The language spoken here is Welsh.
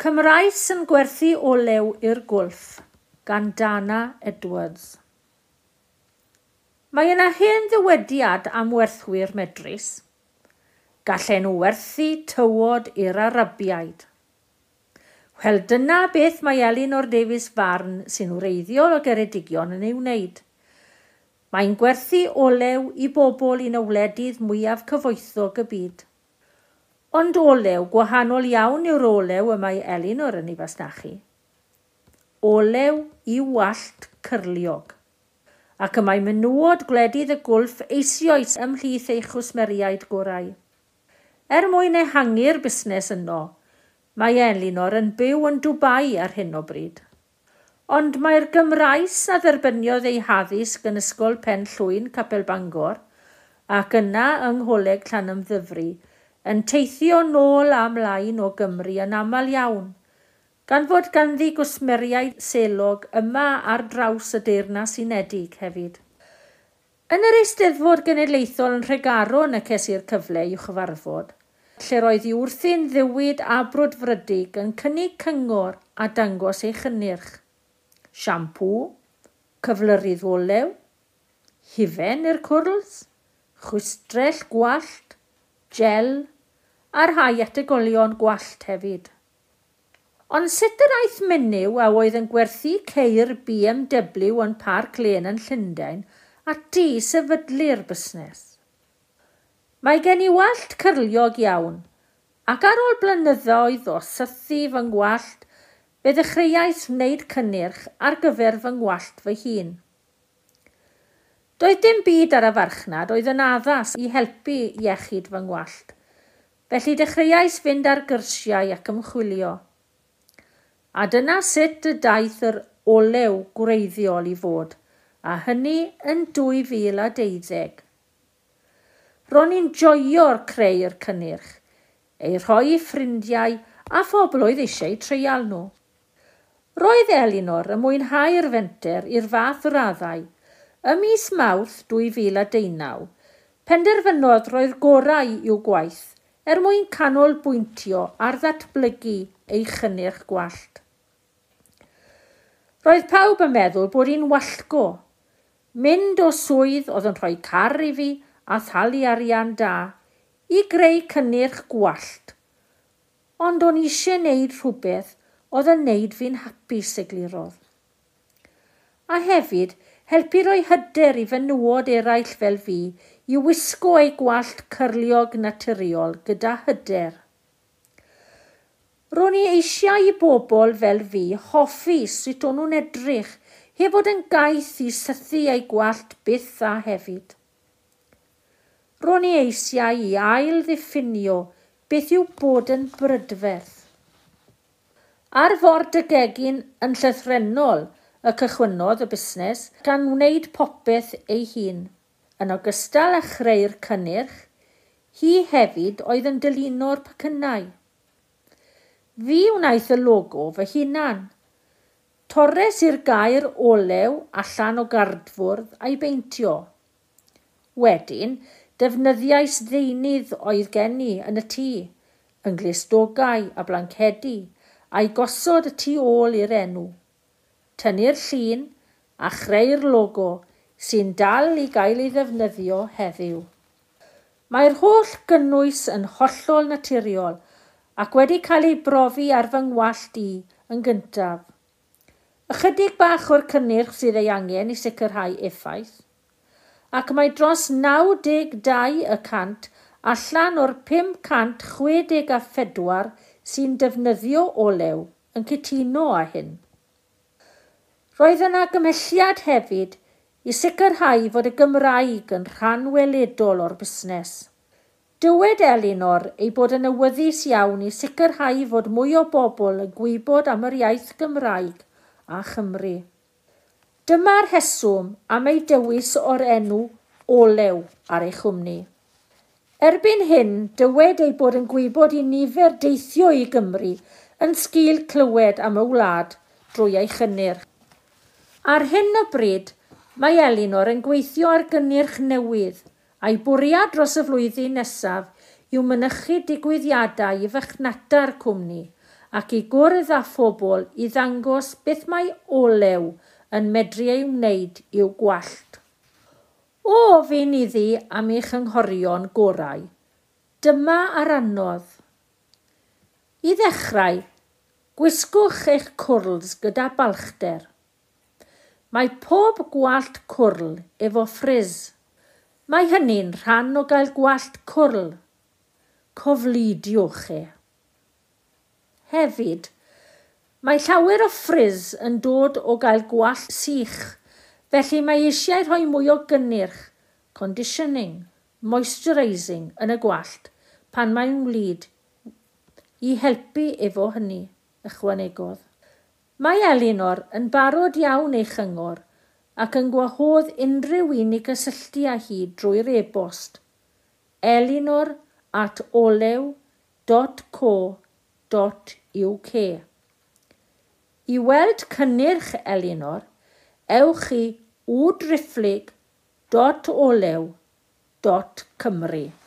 Cymraes yn gwerthu olew i'r gwlff gan Dana Edwards. Mae yna hen ddywediad am werthwyr medrus. Gallen nhw werthu tywod i'r Arabiaid. Wel dyna beth mae Elinor Davies Farn sy'n wreiddiol o geredigion yn ei wneud. Mae'n gwerthu olew i bobl i'n wledydd mwyaf cyfoethog y byd ond olew gwahanol iawn yw'r olew y mae Elinor yn ei fasnachu. Olew i wallt cyrliog, ac y mae menywod gwledydd y gwlff eisioes ymhlith ei chwsmeriaid gorau. Er mwyn ehangu'r busnes yno, mae Elinor yn byw yn Dubai ar hyn o bryd. Ond mae'r Gymraes a dderbyniodd ei haddysg yn Ysgol Pen Llwyn, Capel Bangor, ac yna yng Ngholeg Llanymddyfri, yn teithio nôl a mlaen o Gymru yn aml iawn, gan fod ganddi gwsmeriau selog yma ar draws y deyrnas unedig hefyd. Yn yr Eisteddfod Genedlaethol yn Rhegaro neces i'r cyfle i'w chyfarfod, lle roedd i wrthi'n ddiwyd a brodfrydig yn cynnig cyngor a dangos ei chynnyrch. Siampw, cyflyrydd olew, hufen i'r cwrls, chwistrell gwallt, gel a rhai ategolion gwallt hefyd. Ond sut yr aeth menyw a oedd yn gwerthu ceir BMW yn Parc Len yn Llundain a di sefydlu'r busnes? Mae gen i wallt cyrliog iawn ac ar ôl blynyddoedd o sythu fy ngwallt, fe ddechreuais wneud cynnyrch ar gyfer fy ngwallt fy hun. Doedd dim byd ar y farchnad oedd yn addas i helpu iechyd fy ngwallt. Felly dechreuais fynd ar gyrsiau ac ymchwilio. A dyna sut y daeth yr olew gwreiddiol i fod, a hynny yn 2012. Ro'n i'n joio'r creu'r cynnyrch, ei rhoi i ffrindiau a phobl oedd eisiau treial nhw. Roedd Elinor y mwynhau'r fenter i'r fath raddau – Ym mis Mawrth 2019, penderfynodd roi'r gorau i'w gwaith er mwyn canolbwyntio ar ddatblygu ei chynnyrch gwallt. Roedd pawb yn meddwl bod hi'n wallgo, mynd o swydd oedd yn rhoi car i fi a thalu arian da i greu cynnyrch gwallt, ond o'n eisiau wneud rhywbeth oedd yn wneud fi'n hapus eglurodd. A hefyd, Helpu roi hyder i fenywod eraill fel fi i wisgo ei gwallt cyrliog naturiol gyda hyder. Ro'n i eisiau i bobl fel fi hoffi sut o'n nhw'n edrych heb fod yn gaeth i sythu ei gwallt byth a hefyd. Ro'n i eisiau i ail ddiffinio beth yw bod yn brydferth. Ar ford y gegin yn llythrenol – y cychwynnodd y busnes gan wneud popeth ei hun. Yn ogystal â chreu'r cynnyrch, hi hefyd oedd yn dylunio'r pecynnau. Fi wnaeth y logo fy hunan. Torres i'r gair olew allan o gardfwrdd a'i beintio. Wedyn, defnyddiais ddeunydd oedd gen i yn y tŷ, yng Glesdogau a Blancedi, a'i gosod y tu ôl i'r enw tynnu'r llun a chreu'r logo sy'n dal i gael ei ddefnyddio heddiw. Mae'r holl gynnwys yn hollol naturiol ac wedi cael ei brofi ar fy ngwallt i yn gyntaf. Ychydig bach o'r cynnyrch sydd ei angen i sicrhau effaith, ac mae dros 92% allan o'r 564 sy'n defnyddio olew yn cytuno â hyn. Roedd yna gymhelliad hefyd i sicrhau fod y Gymraeg yn rhan weledol o'r busnes. Dywed Elinor ei bod yn awyddus iawn i sicrhau fod mwy o bobl yn gwybod am yr iaith Gymraeg a Chymru. Dyma'r heswm am ei dewis o'r enw olew ar ei chwmni. Erbyn hyn, dywed ei bod yn gwybod i nifer deithio i Gymru yn sgil clywed am y wlad drwy ei chynnyrch. Ar hyn o bryd, mae Elinor yn gweithio ar gynnyrch newydd a'i bwriad dros y flwyddyn nesaf yw mynychu digwyddiadau i fychnata'r cwmni ac i gwrdd â phobl i ddangos beth mae olew yn medru ei wneud i'w gwallt. O ofyn iddi am eich ynghorion gorau. Dyma ar anodd. I ddechrau, gwisgwch eich cwrls gyda balchder – Mae pob gwallt cwrl efo ffriz. Mae hynny'n rhan o gael gwallt cwrl. Coflidiwch e. Hefyd, Mae llawer o ffriz yn dod o gael gwallt sych, felly mae eisiau rhoi mwy o gynnyrch, conditioning, moisturising yn y gwallt pan mae'n wlyd i helpu efo hynny, ychwanegodd. Mae Elinor yn barod iawn ei chyngor ac yn gwahodd unrhyw un i gysylltu â hi drwy'r e-bost elinor at olew.co.uk I weld cynnyrch Elinor, ewch i wdrifflig.olew.cymru.